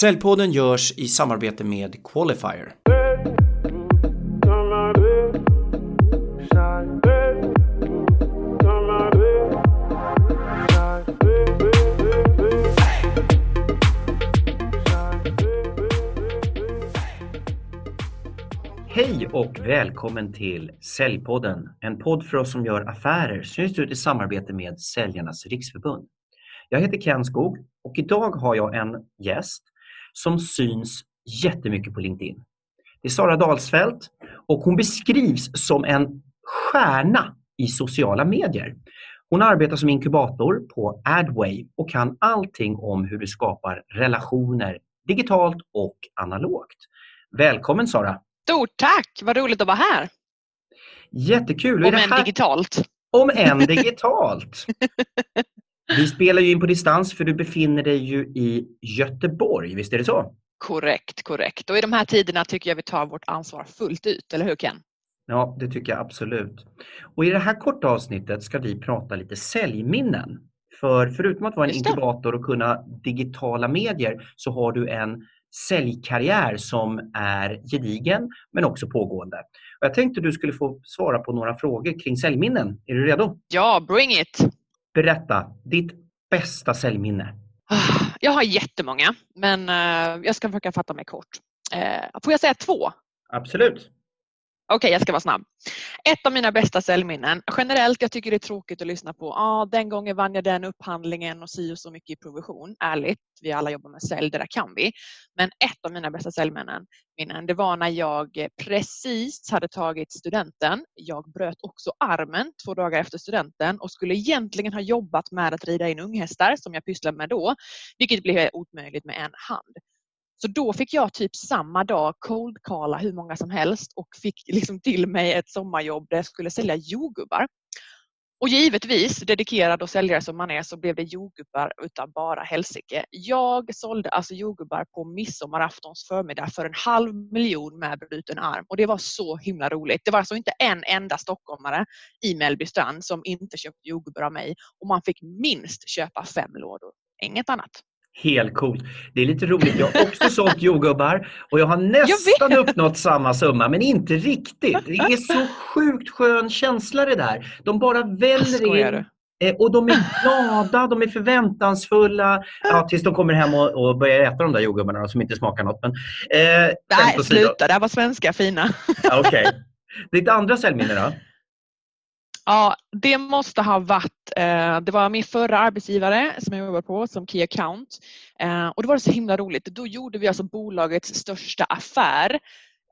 Säljpodden görs i samarbete med Qualifier. Hej och välkommen till Säljpodden, en podd för oss som gör affärer som ut i samarbete med Säljarnas Riksförbund. Jag heter Ken Skog och idag har jag en gäst som syns jättemycket på LinkedIn. Det är Sara Dalsfält och hon beskrivs som en stjärna i sociala medier. Hon arbetar som inkubator på Adway och kan allting om hur du skapar relationer digitalt och analogt. Välkommen Sara! Stort tack! Vad roligt att vara här. Jättekul! Om än här... digitalt. Om än digitalt. Vi spelar ju in på distans för du befinner dig ju i Göteborg, visst är det så? Korrekt, korrekt. Och i de här tiderna tycker jag vi tar vårt ansvar fullt ut, eller hur Ken? Ja, det tycker jag absolut. Och i det här korta avsnittet ska vi prata lite säljminnen. För förutom att vara en inkubator och kunna digitala medier så har du en säljkarriär som är gedigen men också pågående. Och jag tänkte du skulle få svara på några frågor kring säljminnen. Är du redo? Ja, bring it! Berätta, ditt bästa säljminne. Jag har jättemånga, men eh, jag ska försöka fatta mig kort. Eh, får jag säga två? Absolut. Okej, okay, jag ska vara snabb. Ett av mina bästa säljminnen. Generellt, jag tycker det är tråkigt att lyssna på ah, den gången vann jag den upphandlingen och si och så mycket i provision. Ärligt, vi alla jobbar med sälj, det där kan vi. Men ett av mina bästa säljminnen det var när jag precis hade tagit studenten. Jag bröt också armen två dagar efter studenten och skulle egentligen ha jobbat med att rida in unghästar som jag pysslade med då, vilket blev omöjligt med en hand. Så då fick jag typ samma dag cold calla hur många som helst och fick liksom till mig ett sommarjobb där jag skulle sälja jordgubbar. Och givetvis, dedikerad och säljare som man är, så blev det jordgubbar utav bara helsike. Jag sålde alltså jordgubbar på midsommaraftons förmiddag för en halv miljon med bruten arm och det var så himla roligt. Det var alltså inte en enda stockholmare i Mellbystrand som inte köpte jordgubbar av mig och man fick minst köpa fem lådor, inget annat. Helt coolt. Det är lite roligt. Jag har också sålt jordgubbar och jag har nästan jag uppnått samma summa men inte riktigt. Det är så sjukt skön känsla det där. De bara väller in eh, och de är glada, de är förväntansfulla ja, tills de kommer hem och, och börjar äta de där jordgubbarna som inte smakar något. Men, eh, Nej, sluta. Det här var svenska fina. Okej. Okay. Ditt andra säljminne då? Ja, det måste ha varit, eh, det var min förra arbetsgivare som jag jobbade på som Key Account. Eh, och det var så himla roligt. Då gjorde vi alltså bolagets största affär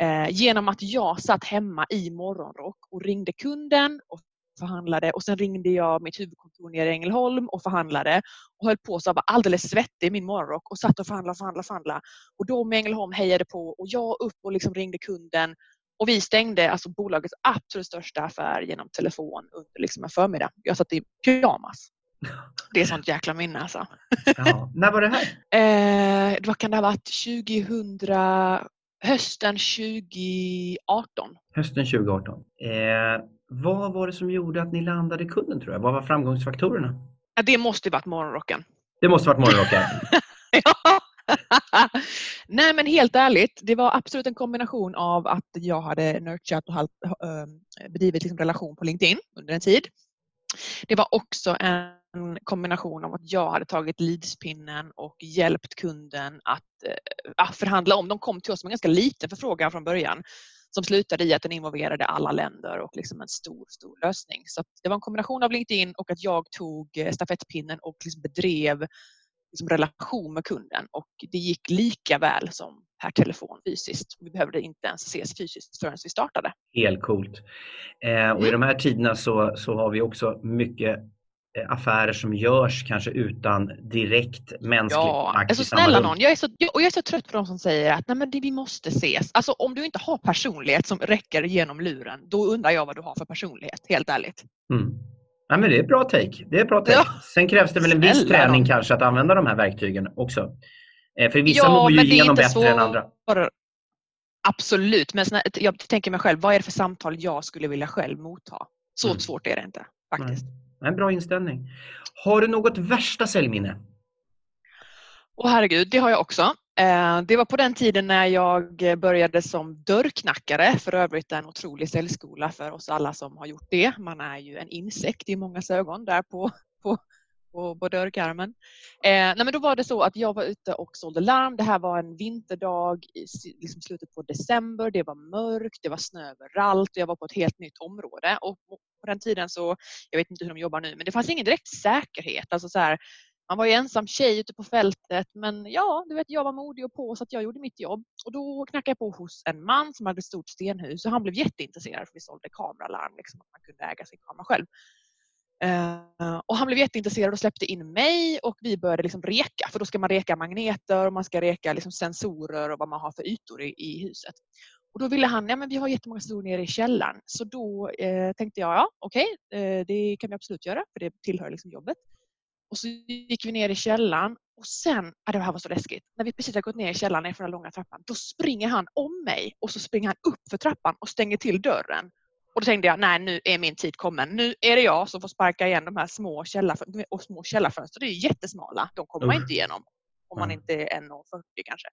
eh, genom att jag satt hemma i morgonrock och ringde kunden och förhandlade och sen ringde jag mitt huvudkontor nere i Ängelholm och förhandlade och höll på så jag var alldeles svettig i min morgonrock och satt och förhandlade, förhandlade, förhandlade. Och de i Ängelholm hejade på och jag upp och liksom ringde kunden och vi stängde alltså bolagets absolut största affär genom telefon under liksom en förmiddag. Jag satt i pyjamas. Det är sånt jäkla minne alltså. Ja. När var det här? Eh, vad kan det ha varit? 2000, hösten 2018. Hösten 2018. Eh, vad var det som gjorde att ni landade kunden tror jag? Vad var framgångsfaktorerna? Ja, det måste varit morgonrocken. Det måste varit morgonrocken? Nej men helt ärligt, det var absolut en kombination av att jag hade nurturat och ehm, bedrivit liksom relation på LinkedIn under en tid. Det var också en kombination av att jag hade tagit leadspinnen och hjälpt kunden att äh, förhandla om. De kom till oss med en ganska liten förfrågan från början som slutade i att den involverade alla länder och liksom en stor, stor lösning. Så det var en kombination av LinkedIn och att jag tog eh, stafettpinnen och liksom bedrev liksom relation med kunden och det gick lika väl som per telefon fysiskt. Vi behövde inte ens ses fysiskt förrän vi startade. Helt coolt. Eh, och I mm. de här tiderna så, så har vi också mycket eh, affärer som görs kanske utan direkt mänsklig ja, alltså snälla någon. Jag är, så, och jag är så trött på de som säger att Nej, men det, vi måste ses. Alltså om du inte har personlighet som räcker genom luren, då undrar jag vad du har för personlighet, helt ärligt. Mm. Ja, men det är bra take. Det är bra take. Sen krävs det väl en viss Snälla träning då. kanske att använda de här verktygen också. Eh, för vissa ja, mår ju igenom bättre svår... än andra. Absolut, men jag tänker mig själv, vad är det för samtal jag skulle vilja själv motta? Så mm. svårt är det inte faktiskt. Nej. En bra inställning. Har du något värsta säljminne? Åh herregud, det har jag också. Eh, det var på den tiden när jag började som dörrknackare, för övrigt en otrolig säljskola för oss alla som har gjort det. Man är ju en insekt i många ögon där på, på, på, på dörrkarmen. Eh, nej men då var det så att jag var ute och sålde larm. Det här var en vinterdag i liksom slutet på december. Det var mörkt, det var snö överallt och jag var på ett helt nytt område. Och på den tiden så, jag vet inte hur de jobbar nu, men det fanns ingen direkt säkerhet. Alltså så här, man var ju ensam tjej ute på fältet men ja, du vet jag var modig och på så att jag gjorde mitt jobb. Och då knackade jag på hos en man som hade ett stort stenhus och han blev jätteintresserad för vi sålde kameralarm, liksom, att man kunde äga sin kamera själv. Uh, och han blev jätteintresserad och släppte in mig och vi började liksom reka för då ska man reka magneter och man ska reka liksom sensorer och vad man har för ytor i, i huset. Och då ville han, ja men vi har jättemånga sensorer nere i källaren. Så då eh, tänkte jag, ja okej, okay, eh, det kan vi absolut göra för det tillhör liksom jobbet. Och så gick vi ner i källaren och sen, ja, det här var så läskigt, när vi precis har gått ner i källaren nerför den långa trappan, då springer han om mig och så springer han upp för trappan och stänger till dörren. Och då tänkte jag, nej nu är min tid kommen. Nu är det jag som får sparka igen de här små, källarfönstren. och små källarfönster. Det är jättesmala. De kommer man inte igenom om man inte är 1,40 kanske.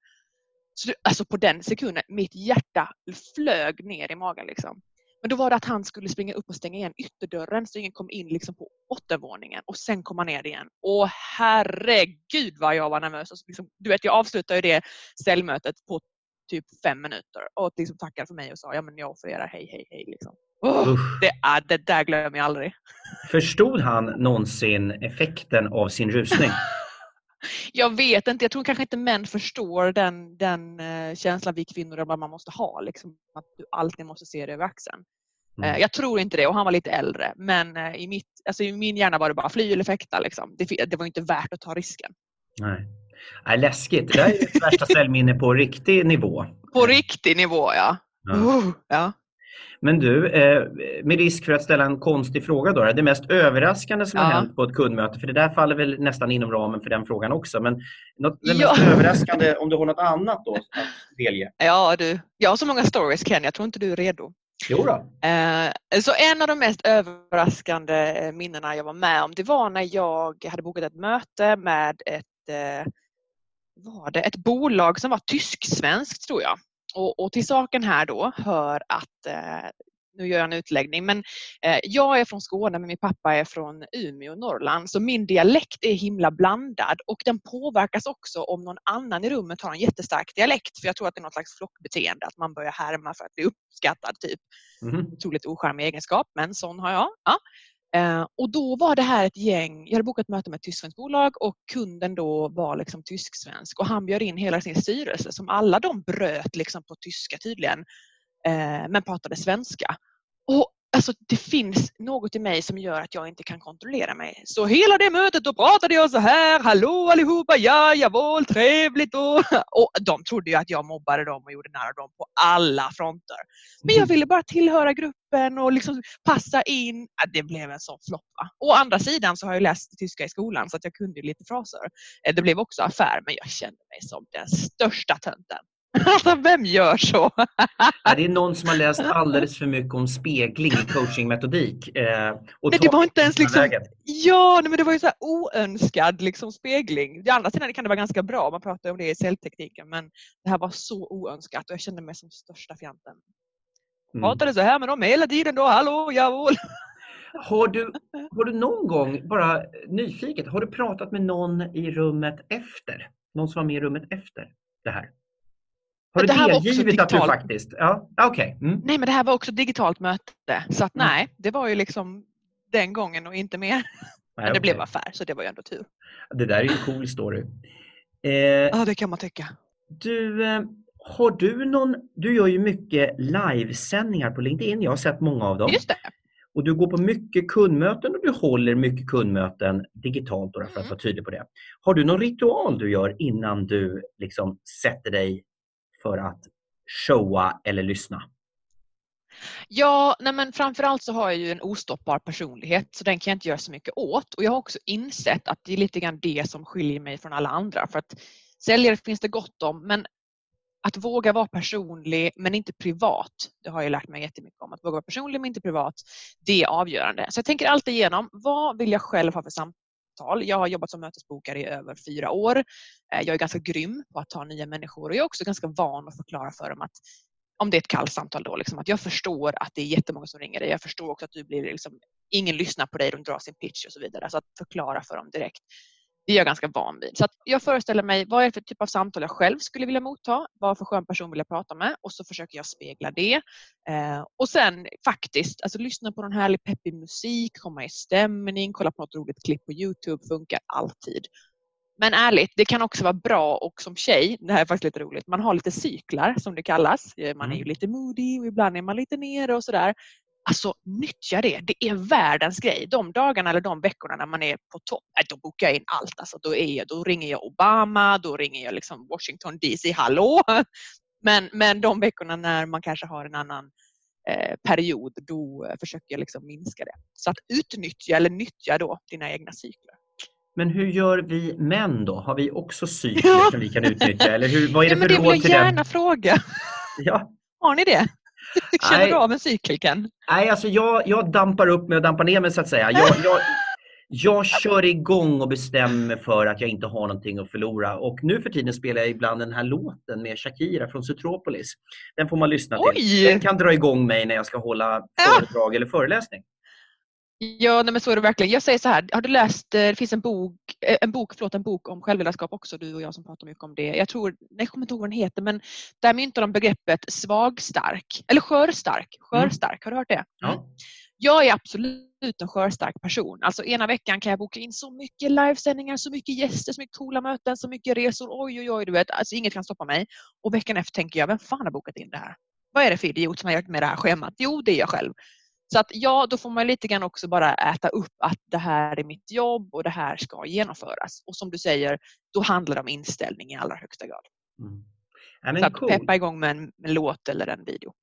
Så alltså på den sekunden, mitt hjärta flög ner i magen. Liksom. Men då var det att han skulle springa upp och stänga igen ytterdörren så ingen kom in liksom på bottenvåningen och sen komma ner igen. Åh herregud vad jag var nervös. Alltså, liksom, du vet, jag avslutade ju det ställmötet på typ fem minuter och liksom tackade för mig och sa ja men jag offererar hej hej hej. Liksom. Oh, det, är, det där glömmer jag aldrig. Förstod han någonsin effekten av sin rusning? jag vet inte, jag tror kanske inte män förstår den, den uh, känslan vi kvinnor man måste ha. Liksom, att du alltid måste se det över axeln. Mm. Uh, jag tror inte det och han var lite äldre men uh, i, mitt, alltså, i min hjärna var det bara fly eller fäkta. Liksom. Det, det var inte värt att ta risken. Nej. Nej, läskigt. Det där är ett värsta ställminne på riktig nivå. På riktig nivå, ja. ja. Uh, ja. Men du, eh, med risk för att ställa en konstig fråga då. Det mest överraskande som ja. har hänt på ett kundmöte, för det där faller väl nästan inom ramen för den frågan också. Men något, det ja. mest överraskande, om du har något annat då att delge? Ja, du. Jag har så många stories Ken, jag tror inte du är redo. Jo då. Eh, så en av de mest överraskande minnena jag var med om, det var när jag hade bokat ett möte med ett eh, var det ett bolag som var tysk-svenskt tror jag. Och, och, till saken här då hör att eh, nu gör jag en utläggning, men eh, jag är från Skåne men min pappa är från Umeå, Norrland, så min dialekt är himla blandad och den påverkas också om någon annan i rummet har en jättestark dialekt, för jag tror att det är något slags flockbeteende, att man börjar härma för att bli uppskattad. Typ. Mm. Otroligt ocharmig egenskap, men sån har jag. Ja. Eh, och då var det här ett gäng, jag hade bokat möte med ett tysksvenskt bolag och kunden då var liksom tysk-svensk och han bjöd in hela sin styrelse som alla de bröt liksom på tyska tydligen eh, men pratade svenska. Och Alltså det finns något i mig som gör att jag inte kan kontrollera mig. Så hela det mötet då pratade jag så här, hallå allihopa, ja, jawohl, trevligt och, och de trodde ju att jag mobbade dem och gjorde nära dem på alla fronter. Men jag mm. ville bara tillhöra gruppen och liksom passa in. Det blev en sån flopp. Å andra sidan så har jag läst tyska i skolan så att jag kunde lite fraser. Eh, det blev också affär men jag kände mig som den största tönten. Alltså vem gör så? det är någon som har läst alldeles för mycket om spegling i coachingmetodik. Eh, och nej, det var inte ens liksom, ja, men det var ju så här oönskad liksom, spegling. Å andra sidan kan det vara ganska bra, man pratar om det i celltekniken, men det här var så oönskat och jag kände mig som största fjanten. Mm. Pratade så här med dem hela tiden då, hallå, jawohl. Har du, har du någon gång, bara nyfiket, har du pratat med någon i rummet efter? Någon som var med i rummet efter det här? Har du det delgivit att du faktiskt... Ja, Okay. Mm. Nej, men det här var också digitalt möte. Så att mm. nej, det var ju liksom den gången och inte mer. Men det okay. blev affär, så det var ju ändå tur. Det där är ju en cool story. Eh, ja, det kan man tycka. Du, eh, har du någon... Du gör ju mycket livesändningar på LinkedIn. Jag har sett många av dem. Just det. Och du går på mycket kundmöten och du håller mycket kundmöten digitalt då, för att mm. vara tydlig på det. Har du någon ritual du gör innan du liksom sätter dig för att showa eller lyssna? Ja, nej men framförallt så har jag ju en ostoppbar personlighet så den kan jag inte göra så mycket åt och jag har också insett att det är lite grann det som skiljer mig från alla andra för att säljare finns det gott om men att våga vara personlig men inte privat, det har jag lärt mig jättemycket om. Att våga vara personlig men inte privat, det är avgörande. Så jag tänker alltid igenom, vad vill jag själv ha för samtal samtal. Jag har jobbat som mötesbokare i över fyra år. Eh, jag är ganska grym på att ta nya människor och jag är också ganska van att förklara för dem att om det är ett kallt samtal då, liksom, att jag förstår att det är jättemånga som ringer dig. Jag förstår också att du blir liksom, ingen lyssnar på dig, de drar sin pitch och så vidare. Alltså att förklara för dem direkt. Det är jag ganska van vid. Så jag föreställer mig vad är det för typ av samtal jag själv skulle vilja motta? Vad för skön person vill jag prata med? Och så försöker jag spegla det. Eh, och sen faktiskt, alltså lyssna på någon härlig peppig musik, komma i stämning, kolla på något roligt klipp på Youtube funkar alltid. Men ärligt, det kan också vara bra och som tjej, det här är faktiskt lite roligt, man har lite cyklar som det kallas. Man är ju mm. lite moody och ibland är man lite nere och sådär. Alltså nyttja det. Det är världens grej. De dagarna eller de veckorna när man är på topp, då bokar jag in allt. Alltså, då, är jag, då ringer jag Obama, då ringer jag liksom Washington DC, hallå! Men, men de veckorna när man kanske har en annan eh, period, då försöker jag liksom minska det. Så att utnyttja eller nyttja då dina egna cykler. Men hur gör vi män då? Har vi också cykler ja. som vi kan utnyttja? Eller hur, vad är det ja, för råd till Det vill jag gärna fråga. Ja. Har ni det? Känner du av en cykel Ken? Nej, alltså jag, jag dampar upp mig och dampar ner mig så att säga. Jag, jag, jag kör igång och bestämmer för att jag inte har någonting att förlora. Och nu för tiden spelar jag ibland den här låten med Shakira från Sutropolis. Den får man lyssna till. Oj. Den kan dra igång mig när jag ska hålla föredrag ja. eller föreläsning. Ja, nej, men så är det verkligen. Jag säger så här, har du läst, eh, det finns en bok, eh, en bok, förlåt, en bok om självledarskap också, du och jag som pratar mycket om det. Jag tror, nej, jag kommer inte ihåg vad den heter, men där myntar de begreppet svagstark, eller skörstark. Skörstark, mm. har du hört det? Ja. Jag är absolut en skörstark person. Alltså ena veckan kan jag boka in så mycket livesändningar, så mycket gäster, så mycket coola möten, så mycket resor. Oj, oj, oj, du vet. Alltså inget kan stoppa mig. Och veckan efter tänker jag, vem fan har bokat in det här? Vad är det för idiot som har gjort med det här schemat? Jo, det är jag själv. Så att ja, då får man lite grann också bara äta upp att det här är mitt jobb och det här ska genomföras. Och som du säger, då handlar det om inställning i allra högsta grad. Mm. Så att cool. peppa igång med en, en låt eller en video.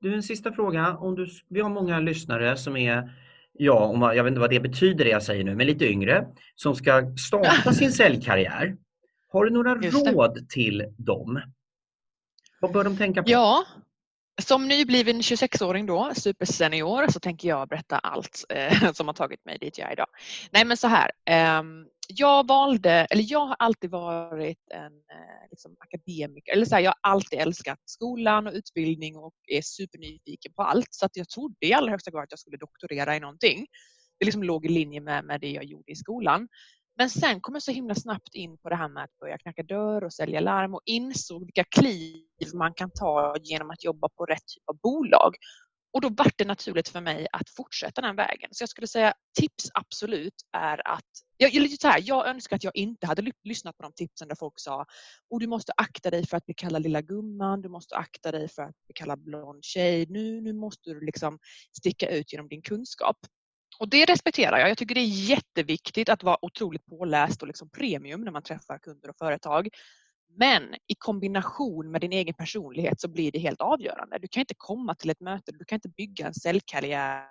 Du, en sista fråga. Om du, vi har många lyssnare som är, ja, om, jag vet inte vad det betyder det jag säger nu, men lite yngre, som ska starta sin säljkarriär. Har du några råd till dem? Vad bör de tänka på? Ja, som nybliven 26-åring då, supersenior, så tänker jag berätta allt eh, som har tagit mig dit jag är idag. Nej men så här, eh, jag valde, eller jag har alltid varit en eh, liksom, akademiker, eller så här, jag har alltid älskat skolan och utbildning och är supernyfiken på allt. Så att jag trodde i allra högsta grad att jag skulle doktorera i någonting. Det liksom låg i linje med, med det jag gjorde i skolan. Men sen kom jag så himla snabbt in på det här med att börja knacka dörr och sälja larm och insåg vilka kliv man kan ta genom att jobba på rätt typ av bolag. Och då var det naturligt för mig att fortsätta den vägen. Så jag skulle säga tips absolut är att jag, lite så här, jag önskar att jag inte hade lyssnat på de tipsen där folk sa och du måste akta dig för att bli kallad lilla gumman, du måste akta dig för att bli kallad blond tjej. Nu, nu måste du liksom sticka ut genom din kunskap. Och det respekterar jag. Jag tycker det är jätteviktigt att vara otroligt påläst och liksom premium när man träffar kunder och företag. Men i kombination med din egen personlighet så blir det helt avgörande. Du kan inte komma till ett möte, du kan inte bygga en säljkarriär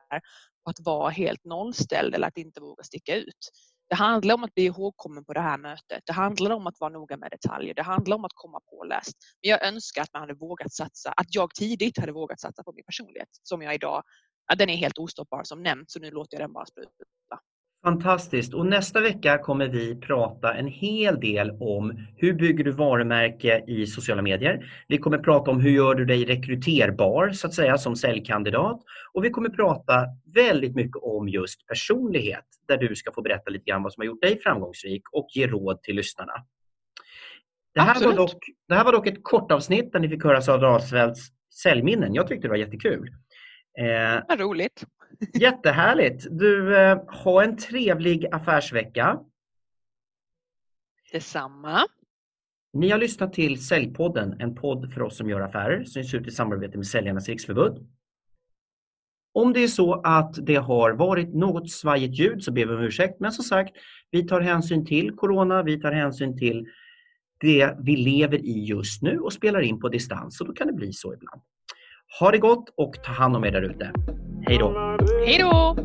på att vara helt nollställd eller att inte våga sticka ut. Det handlar om att bli ihågkommen på det här mötet. Det handlar om att vara noga med detaljer. Det handlar om att komma påläst. Men jag önskar att man hade vågat satsa, att jag tidigt hade vågat satsa på min personlighet som jag idag ja, den är helt ostoppbar som nämnt så nu låter jag den bara spruta. Fantastiskt! Och nästa vecka kommer vi prata en hel del om hur bygger du varumärke i sociala medier. Vi kommer prata om hur gör du dig rekryterbar så att säga som säljkandidat. Och vi kommer prata väldigt mycket om just personlighet där du ska få berätta lite grann vad som har gjort dig framgångsrik och ge råd till lyssnarna. Det här, var dock, det här var dock ett kort avsnitt där ni fick höra Sara Dahlsvelds säljminnen. Jag tyckte det var jättekul. Eh, Vad roligt. Jättehärligt. Du, eh, ha en trevlig affärsvecka. Detsamma. Ni har lyssnat till Säljpodden, en podd för oss som gör affärer, som ges ut i samarbete med Säljarnas Riksförbund. Om det är så att det har varit något svajigt ljud så ber vi om ursäkt. Men som sagt, vi tar hänsyn till Corona, vi tar hänsyn till det vi lever i just nu och spelar in på distans och då kan det bli så ibland. Ha det gott och ta hand om er där ute. Hej då! Hej då!